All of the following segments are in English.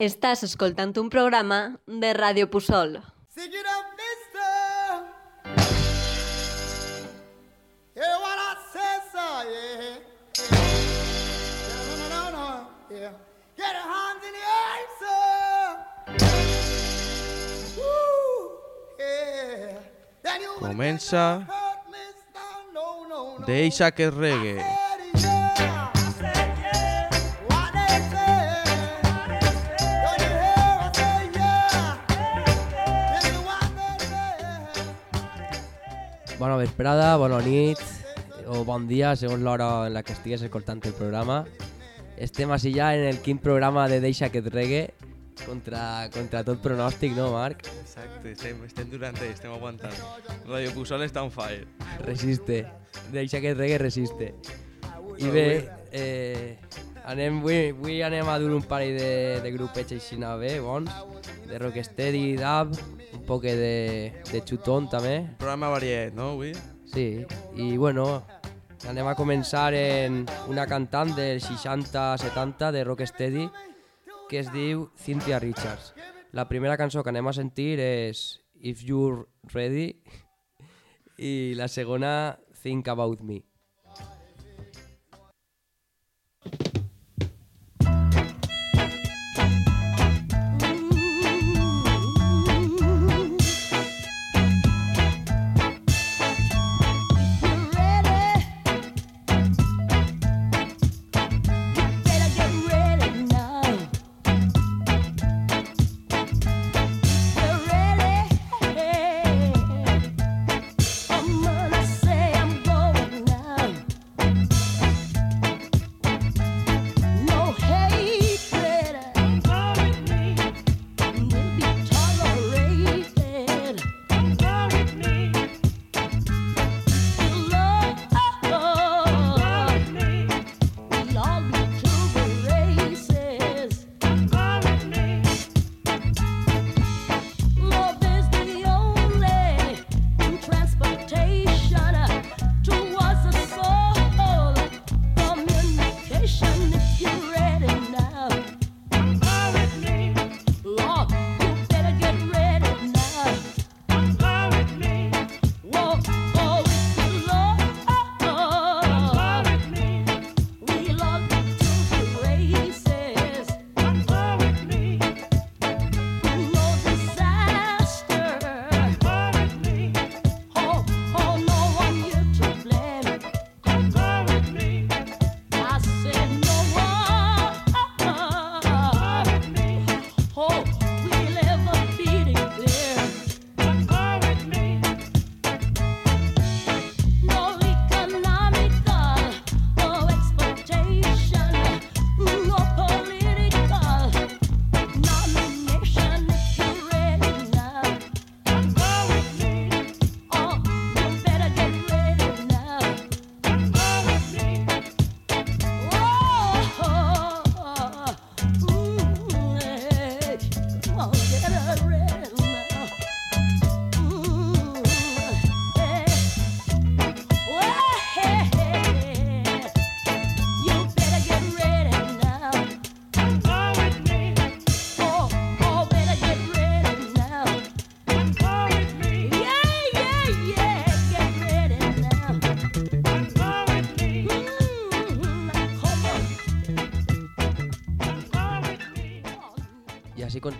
Estàs escoltant un programa de Ràdio Pusol. Sing it up, mister. Hear what I say, sir, yeah. Yeah, no, no, no, no, yeah. Get your hands in the air, sir. Woo, yeah. Then you will Comença. Deixa que reggae. Bona vesprada, bona nit o bon dia, segons l'hora en la que estigues escoltant el programa. Estem així ja en el quin programa de Deixa que et regue contra, contra tot pronòstic, no, Marc? Exacte, estem, estem durant ell, estem aguantant. Radio Pusol està on fire. Resiste. Deixa que et regue, resiste. I bé, eh, anem, avui, avui anem a dur un parell de, de grupets així bé, bons, de rocksteady, dub, un poc de, de xutón també, Programa variat, no, avui? Sí, i bueno, anem a començar en una cantant del 60-70 de Rocksteady que es diu Cynthia Richards. La primera cançó que anem a sentir és If You're Ready i la segona Think About Me.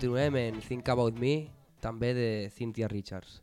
Continuem en Think About Me, també de Cynthia Richards.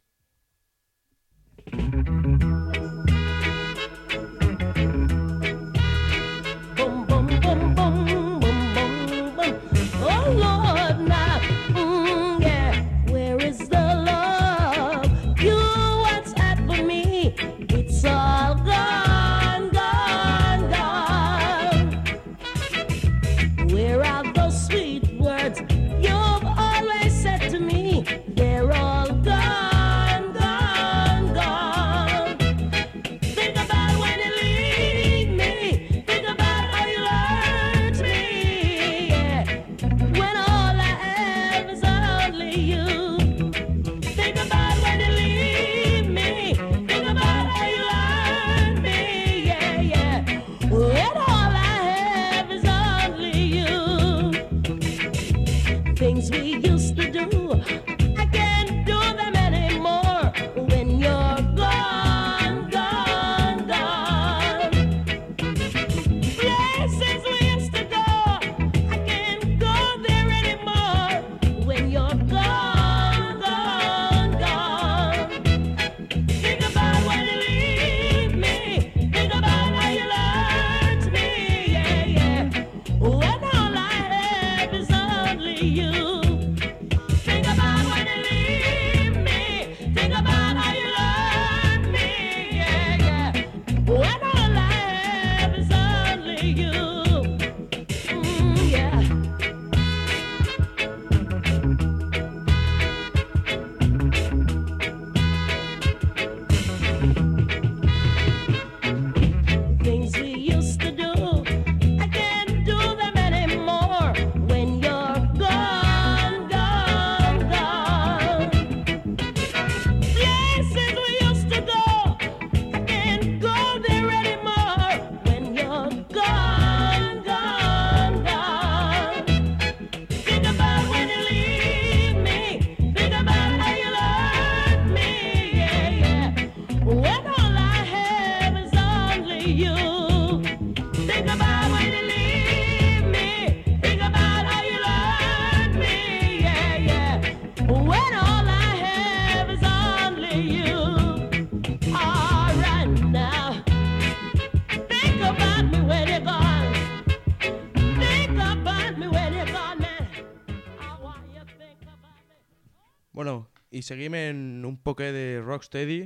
seguim en un poc de Rocksteady,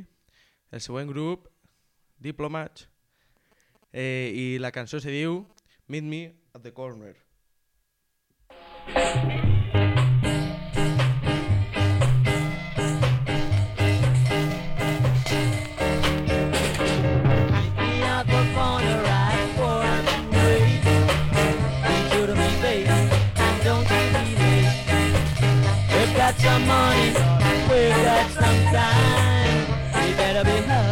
el següent grup, Diplomats, eh, i la cançó se diu Meet Me at the Corner. Thank you. got your money. that sometime. You better be home.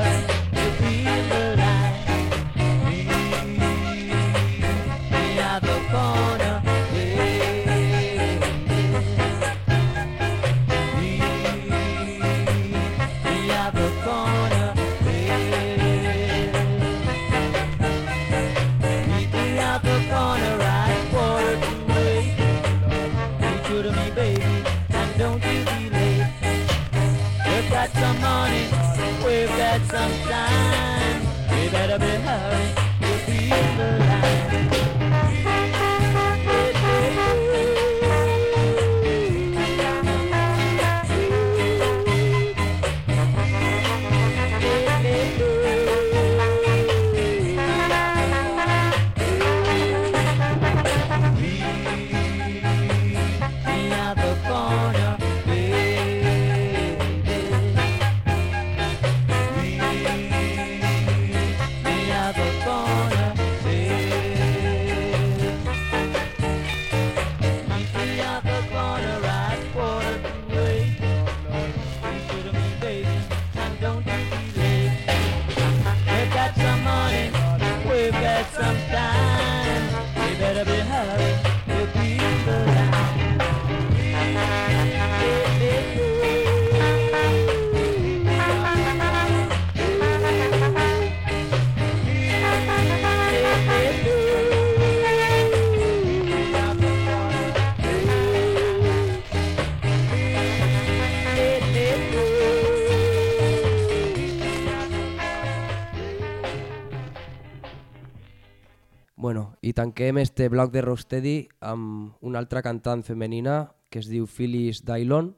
tanquem este bloc de Rocksteady amb una altra cantant femenina que es diu Phyllis Dylon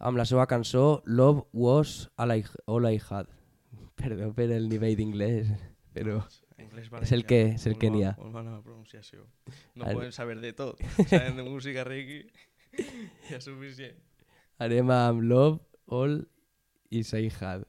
amb la seva cançó Love Was All I Had. Perdó per el nivell d'inglès, però és el que és el que n'hi ha. Molt bona pronunciació. No Ara... podem saber de tot. Sabem de música reggae ja és suficient. Anem amb Love All Is I Had.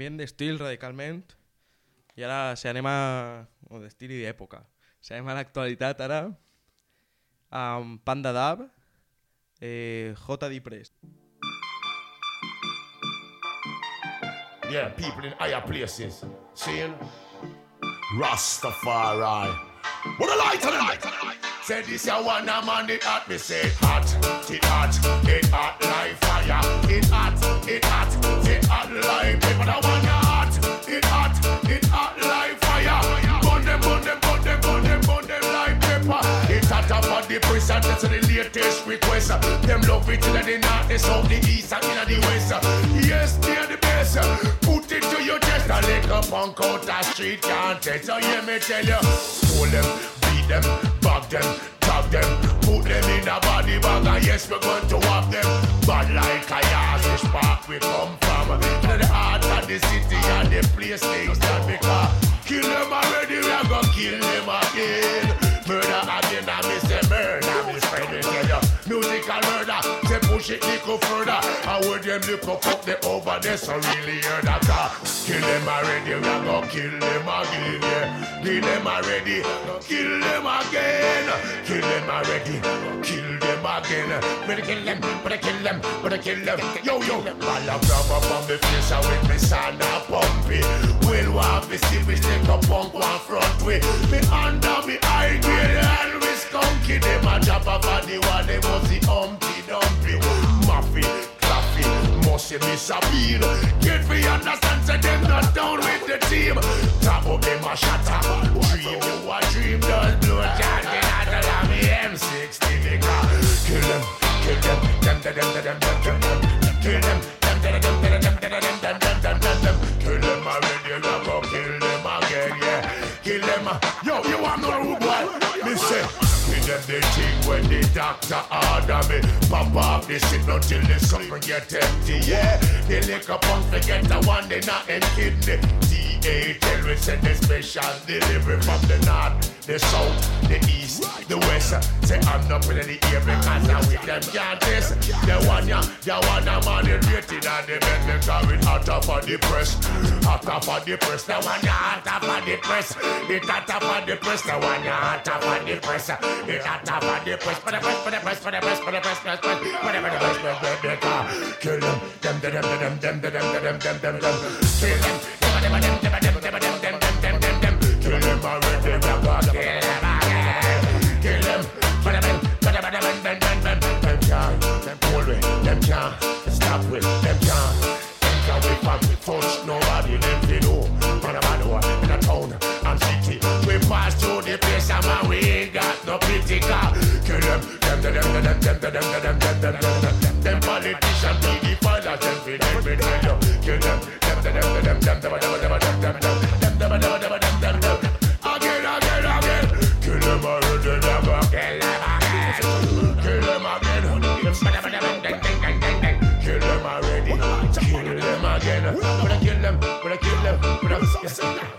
Canviem d'estil radicalment i ara si anem a... o d'estil i d'època. Si anem a l'actualitat ara amb Panda Dab, eh, J.D. Press. Yeah, people in higher places. Seeing Rastafari. What a light on light. Said this ya one a man it hot me say hot, it hot, it hot like fire. It hot, it hot, it hot like paper. That one a hot, it hot, it hot like fire. Burn them, burn them, burn them, burn them, burn them like paper. It hot up on the press and that's the latest request. Them love it in the north, the south, the east and in the west. Yes, they're the best. Put it to your chest. A little punk out the street can't test. So hear me tell you, hold them, them, bag them, tag them, put them in a body bag. And yes, we're going to have them. Bad like a Yazish park we come from. To the heart of the city and the place things that because kill them already, we are gonna kill them again. Murder again, I miss say murder, me tell you. Musical murder, say push it little further. And with them look up the over there, so really hear that. Kill them already, we are gonna kill them again, yeah. Kill them already, kill them again. Kill them already, kill them again. Better kill them, better kill them, better kill them. Yo, yo, ball of rub up on me face, and with me son a pumpy. Well, what we see, we take a punk one front way. Me under me high grade, and we skunky. Them a drop on the one, Musty, Miss Sabine. Get me understand, say them not down with the team. Top up them a shatter. Dream you a dream, does blow chanting out of me M60 nigga. Kill them, kill them, them, them, them, them, them, them, them. Kill them, them, them, them, them, them, them, them, them, them, them, them. Kill them already, now go kill them again, yeah. Kill them, uh, yo, you want no them the thing when the doctor order me. Pop off the signal till the sucker get empty, yeah. The liquor punk forget the one they not in kidney. DA tell me send the special delivery from the north, the south, the east, the west. Say I'm not with the ear because I with them can't test The one ya, the one I'm on the rated and the bed me hot off of the press off of the press, the one off of the press It off of the press, the one off of the press Again stop with, them can't. Them can't wait for me, nobody, no pity car Kill them, them, them, them, them, them, them, them, them, them, them, them, them, them Them politician be the fathers, them fi them, fi them, yo Kill them, them, them, them, them, them, them, them, them, them, them, them, them, them, them, them, them, them, them, them Again, again, again Kill them already, never kill them again Kill them again Kill them already Kill them again But I kill them, but I kill them But I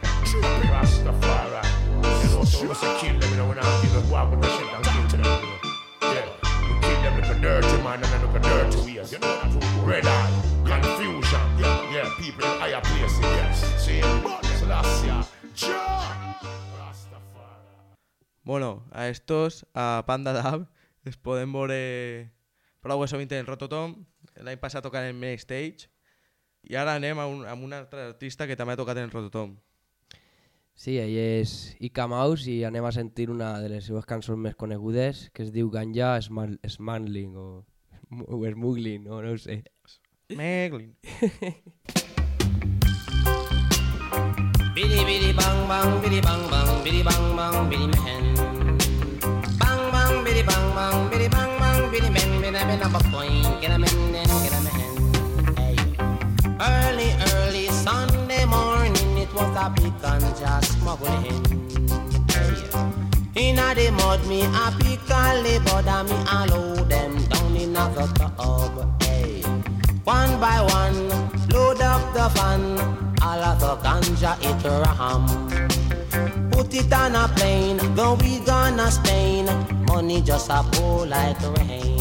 Walk with the shit and kill them, Yeah, we kill them like a dirty man and like a dirty ways You know that Red eye, confusion. Yeah, yeah, people in higher places, yes See, Selassie Jah Rastafari. Bueno, a estos, a Panda Dab, es podem veure prou sovint en Rototom, l'any passat tocant en Main Stage i ara anem a un, amb un altre artista que també ha tocat en Rototom. Sí, ell és Ika Maus i anem a sentir una de les seves cançons més conegudes que es diu Ganja Smuggling o, o Smuggling, o no ho sé. Meglin. Biddy biddy bang bang biddy bang bang biddy bang bang biddy man. Bang bang biddy bang bang biddy bang bang biddy man biddy man up a coin get a man then get a man. Hey. Early early Sunday morning was a big ganja smuggling. Hey. Inna the mud me a pick a labor and me a load them down in the tub. Uh, hey. One by one, load up the fan. All of the ganja it ram. Put it on a plane, go we gonna Spain. Money just a pour like rain.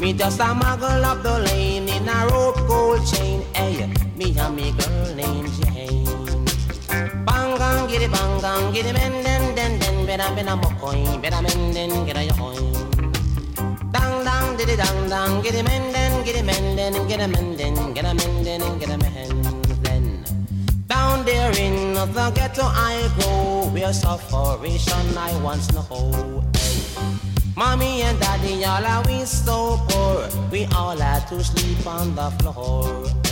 Me just a muggle up the lane in a rope gold chain. Hey, me and me girl named Jane. Bangang giddy bangang giddy men den den den bena bena mokoin bena men den get a yoin. Dang dang diddy dang dang, get him in then, get him in then, get him in then, and get him. Down there in the ghetto I go, where sufferation I once know. Mommy and daddy, all are we so poor, we all had to sleep on the floor.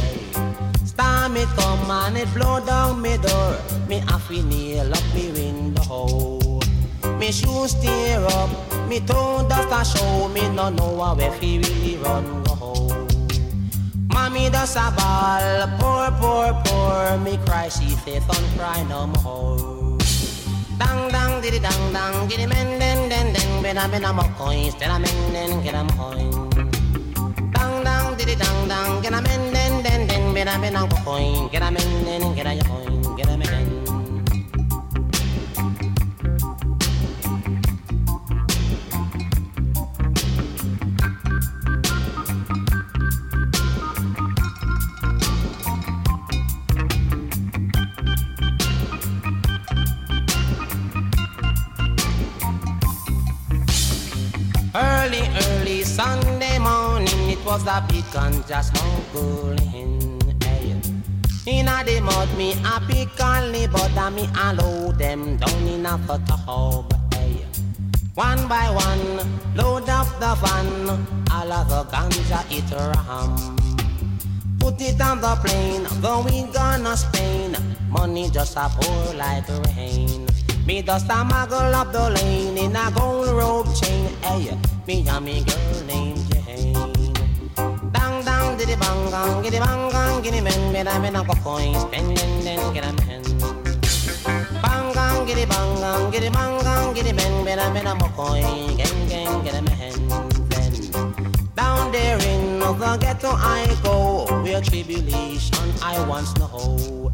Storm it come and it blow down me door, me have to nail up me window. Me shoes tear up, me toe dust a show, me no know where fi really run go. Mommy does a ball, poor, poor, poor, me cry, she say son cry no more. Dang dang diddy dang dang, giddy men den den den, bena bena mo coins, bena men den get a coin. Dang dang dang get a men den den den, bena bena mo coin, get a men den get a coin, get a men. Was eh, a big ganja smuggling. Hey. Inna the mud, me a pick only, but a me a load them down in a tub. Hey. Eh, one by one, load up the van, all of the ganja it ram. Put it on the plane, go we gonna Spain. Money just a pour like rain. Me just a muggle up the lane in a gold rope chain. Eh, hey, me and me girl dang diddy bang gang, giddy bang gang, giddy men, men I men a go coin, spending then get a man. Bang gang, giddy bang gang, giddy bang gang, giddy men, men I men a go coin, gang gang get a man. Down there in the ghetto I go, where tribulation I once know.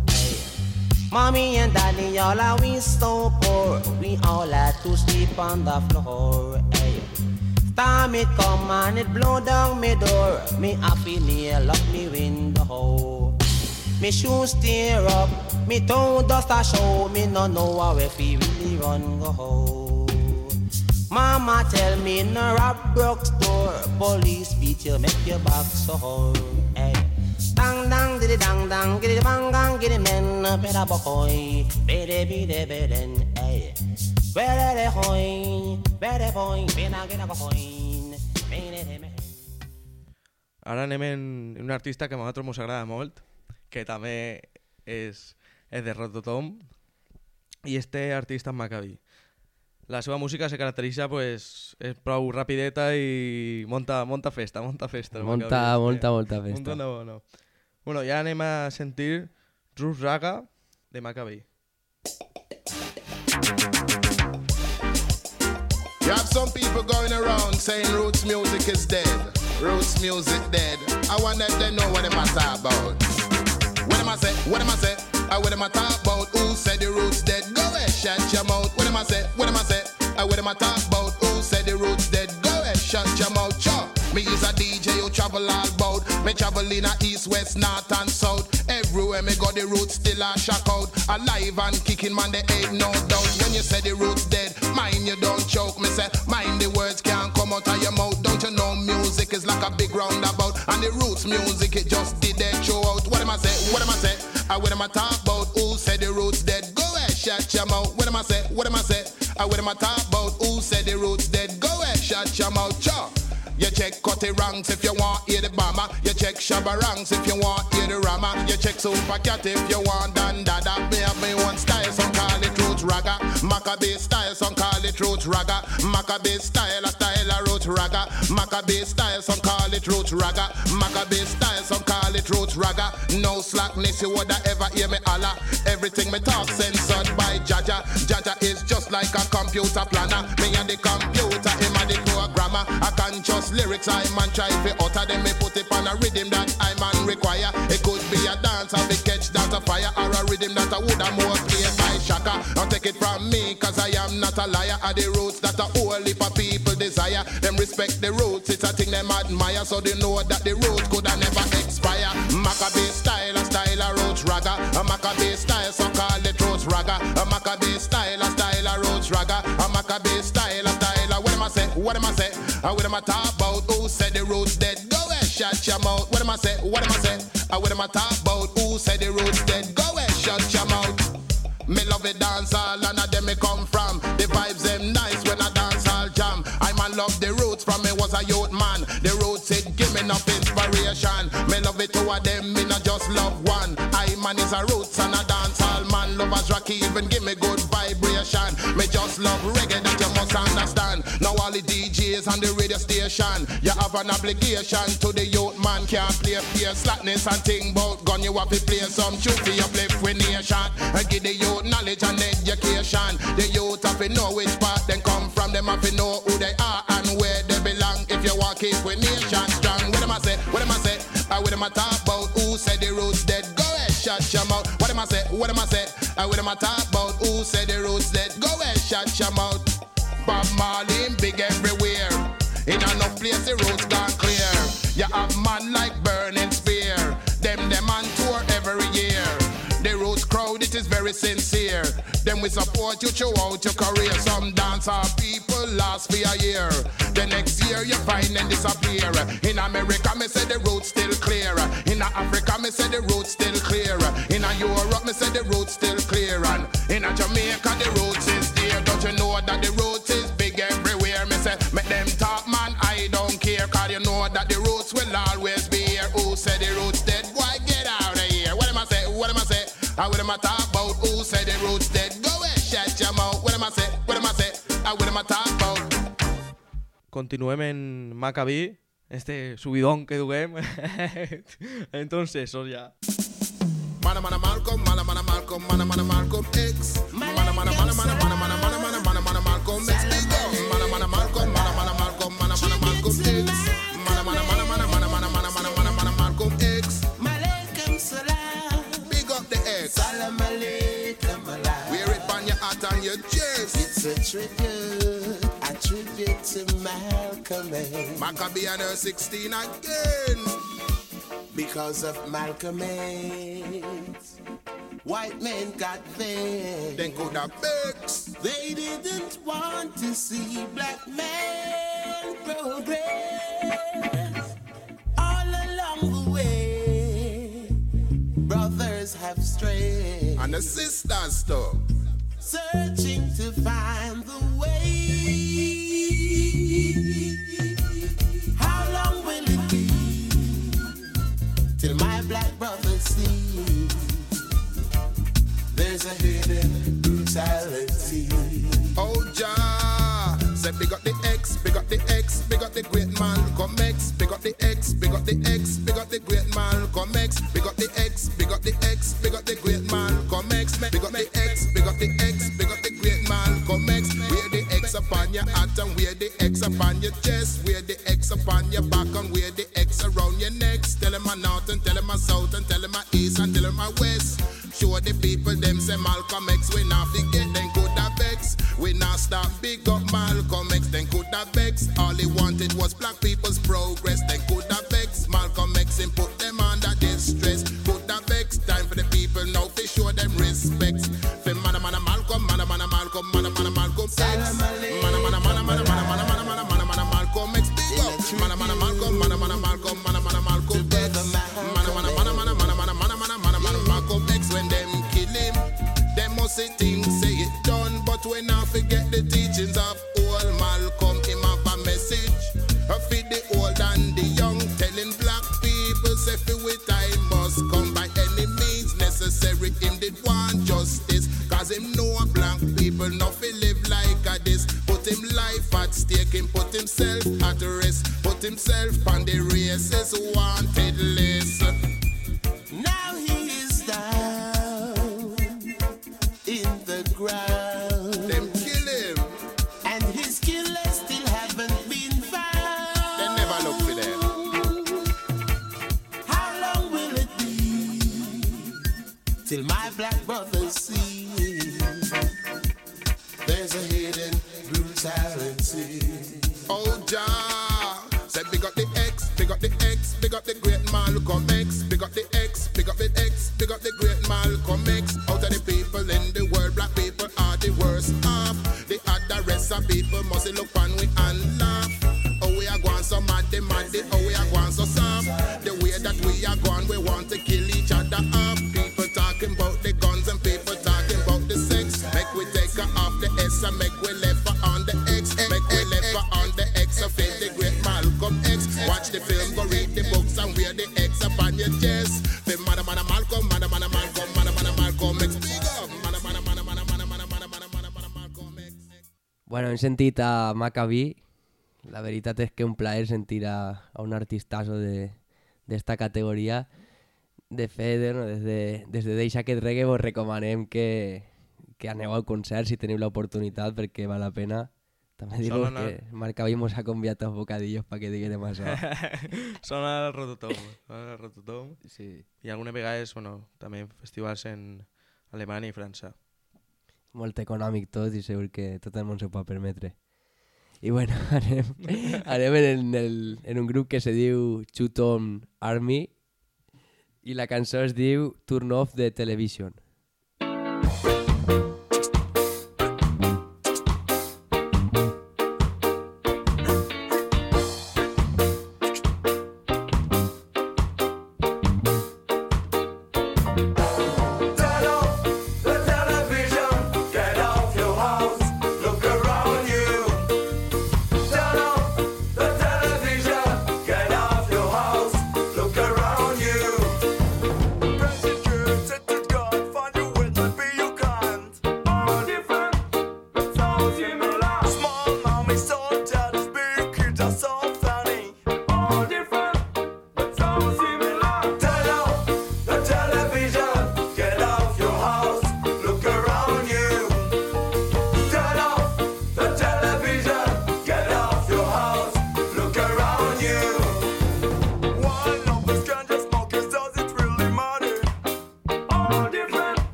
Mommy and daddy, all are we so poor. We all had to sleep on the floor. Hey. Storm it come and it blow down me door. Me happy nail up me window. Me shoes tear up, me toe dust a show. Me no know how if we really run go. Mama tell me no rob broke store. Police beat you, make your back sore. Hey. Dang dang diddy dang dang, giddy bang gang, giddy men, better boy, bede bede beden, hey. Ara anem en un artista que a nosaltres ens agrada molt, que també és, és de Rototom, i este artista és Maccabi. La seva música se caracteritza, pues, és prou rapideta i monta, monta festa, monta festa. Monta, Maccabi molta, molta festa. Monta no, no. Bueno, ja anem a sentir Rus Raga de Maccabi. You have some people going around saying roots music is dead. Roots music dead. I wonder if they know what them a talk about. What am I say? What am I say? I what am I talk about? Who said the roots dead? Go ahead, shut your mouth. What am I say? What am I say? I what am I talk about? Who said the roots dead? Go ahead, shut your mouth. Sure. Me is a DJ who travel all bout. Me travel in a east, west, north and south. Everywhere me go, the roots still a shock out. Alive and kicking, man, there ain't no doubt. When you say the roots dead, mind you don't choke. Me say, mind the words can't come out of your mouth. Don't you know music is like a big roundabout? And the roots music, it just did that show out. What am I say? What am I say? I what am I talk about? Who said the roots dead? Go ahead, shut your mouth. What am I say? What am I say? I what am I talk about? Who said the roots dead? Go ahead, shut your mouth. Cha. You check Cutty Ranks if you want hear the bomber. You check Shabba Ranks if you want hear the rama. You check Super Cat if you want Don Dada. Me have me one style, some call it roots ragga. Macka B style, some call it roots ragga. Macka B style, a style a roots ragga. Macka B style, some call it roots ragga. Macka B style, some call it roots ragga. No slackness, you woulda ever hear me holla. Everything me talk censored by Jaja. Jaja is just like a computer planner. Me and the computer, I can just lyrics I man try to utter them. Me put it on a rhythm that I man require. It could be a dance or be catch that a fire or a rhythm that I woulda more play by Shaka. Don't take it from me, cause I am not a liar. Are the roots that a whole heap of people desire. Them respect the roots, it's a thing them admire. So they know that the roots could have never expire. Macka B style, a style a roots ragga. A Macka B style, so call it roots ragga. A Macka B style, a style a roots ragga. A Macka B style, a style a what I say? What am I say? Uh, what am I talk about? Who said the roots dead? Go ahead, shut your mouth. What am I say? What am I say? Uh, what am I talk about? Who said the roots dead? Go ahead, shut your mouth. Me love it dance all and a them me come from. The vibes them nice when I dance all jam. I man love the roots from me was a youth man. The roots it give me enough inspiration. Me love it two of them, me not just love one. I man is a roots and a dance all man. Lovers rock even give me good the on the radio station, you have an obligation to the youth man. Can't play fear slackness and think about gun. You have to play some for your uplift with nation. And give the youth knowledge and education. The youth have to know which part them come from. Them have to know who they are and where they belong. If you walk keep with nation strong. What am I say? What am I say? Uh, what am I talk about? Who said the roots dead? Go ahead, shut your mouth. What am I say? What am I say? Uh, what am I talk about? Who said the roots dead? Go ahead, shut your mouth. Bob Marley it is very sincere. Them we support you throughout your career. Some dancehall people last for a year. The next year you find them disappear. In America me say the roads still clear. In Africa me say the roads still clear. In Europe me say the roads still clear. And in Jamaica the roads is there. Don't you know that the roads is big everywhere? Me say make them talk man I don't care. Cause you know that the roads will always be here. Who said the roads dead? Why get out of here? What am I say? What am I say? I what am I talk about? Who said the roads dead? Go ahead, shut your mouth. What am I say? What am I say? I what am I talk about? Continuem en Maccabi, este subidón que duguem. Entonces, eso ya. Mana mana Malcolm, mana mana Malcolm, mana mana Malcolm X. Mana mana mana mana mana mana mana mana mana mana Malcolm X. Big up. Mana mana Malcolm, mana mana Malcolm, mana mana Malcolm X. heart and your chest. It's a tribute, a tribute to Malcolm X. Macka B and her 16 again. Because of Malcolm X, white men got things. Then go the Bex. They didn't want to see black men progress. All along the way, brothers have strayed, And the sisters stuff. Searching to find the way. How long will it be till my black brothers see there's a hidden brutality? Oh, Jah. Say big up the X, big up the X, big up the great Malcolm X, big up the X, big up the X, big up the great Malcolm X, big up the X, big up the X, big up the great Malcolm X, big up the X, big up the X, big up the great Malcolm X. Wear the X upon your hat and wear the X upon your chest, wear the X upon your back and wear the X around your neck. Tell him a north and tell him a south and tell him a east and tell him a west. Show the people them say Malcolm X, we not forget then could have vex. We not stop wanted list. Now he is down in the ground. Them kill him. And his killers still haven't been found. They never look for them. How long will it be till my black brothers people must look on we and laugh. Oh, we are going so mad, they mad, they, oh, Bueno, hem sentit a Maccabi. La veritat és que un plaer sentir a, a un artistazo de- d'esta categoria. De fet, bueno, des de, des de Deixa aquest reggae vos recomanem que, que aneu al concert si teniu l'oportunitat perquè val la pena. També dir Solo que anar- Maccabi mos ha convidat a bocadillos perquè diguem això. Sona el Rototom. Sona el Rototom. Sí. I algunes vegades, bueno, també festivals en Alemanya i França. Molt econòmic tot i segur que tot el món s'ho pot permetre. I bueno, anem, anem en, el, en un grup que se diu Chuton Army i la cançó es diu Turn Off the Television. Turn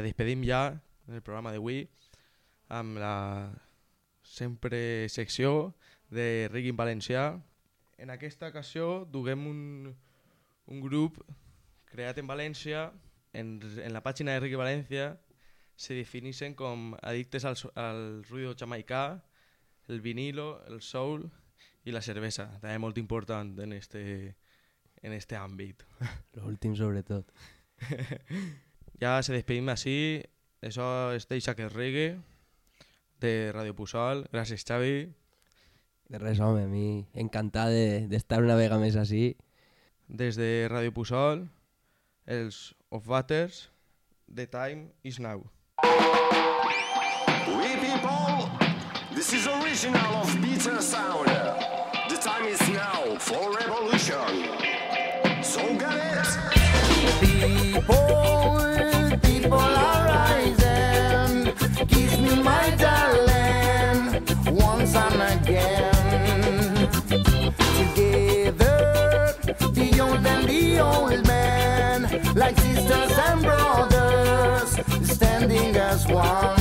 se despedim ja en el programa d'avui amb la sempre secció de en Valencià. En aquesta ocasió duguem un, un grup creat en València. En, en la pàgina de Reggae València se defineixen com addictes al, al ruido jamaicà, el vinilo, el soul i la cervesa. També molt important en este, en este àmbit. L'últim sobretot. ya se despedim así. Eso es Deixa que es reggae de Radio Pusol. Gràcies, Xavi. De res, home, a mi encantat de- d'estar una vegada més així. Des de Radio Pusol, els Of Butters, The Time is Now. We people, this is original of Beater Sound. The time is now for revolution. So get it. Like sisters and brothers, standing as one.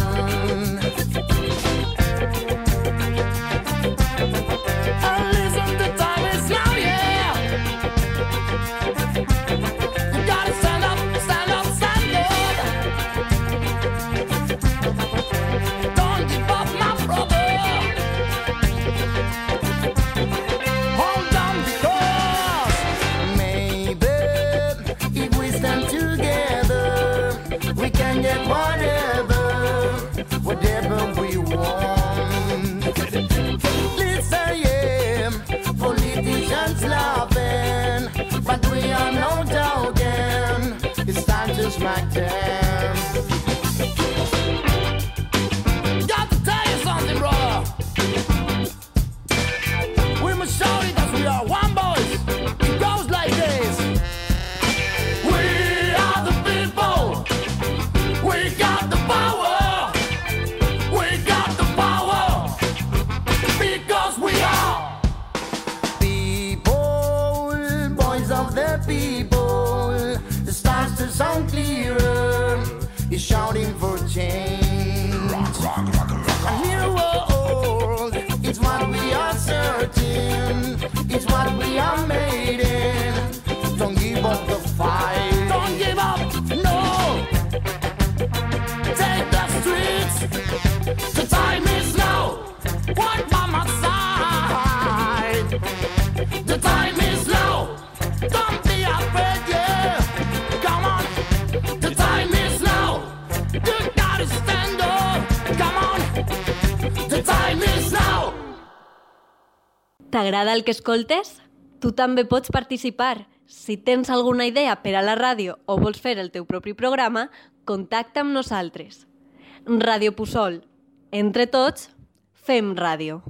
T'agrada el que escoltes? Tu també pots participar. Si tens alguna idea per a la ràdio o vols fer el teu propi programa, contacta amb nosaltres. Ràdio Pusol. Entre tots, fem ràdio.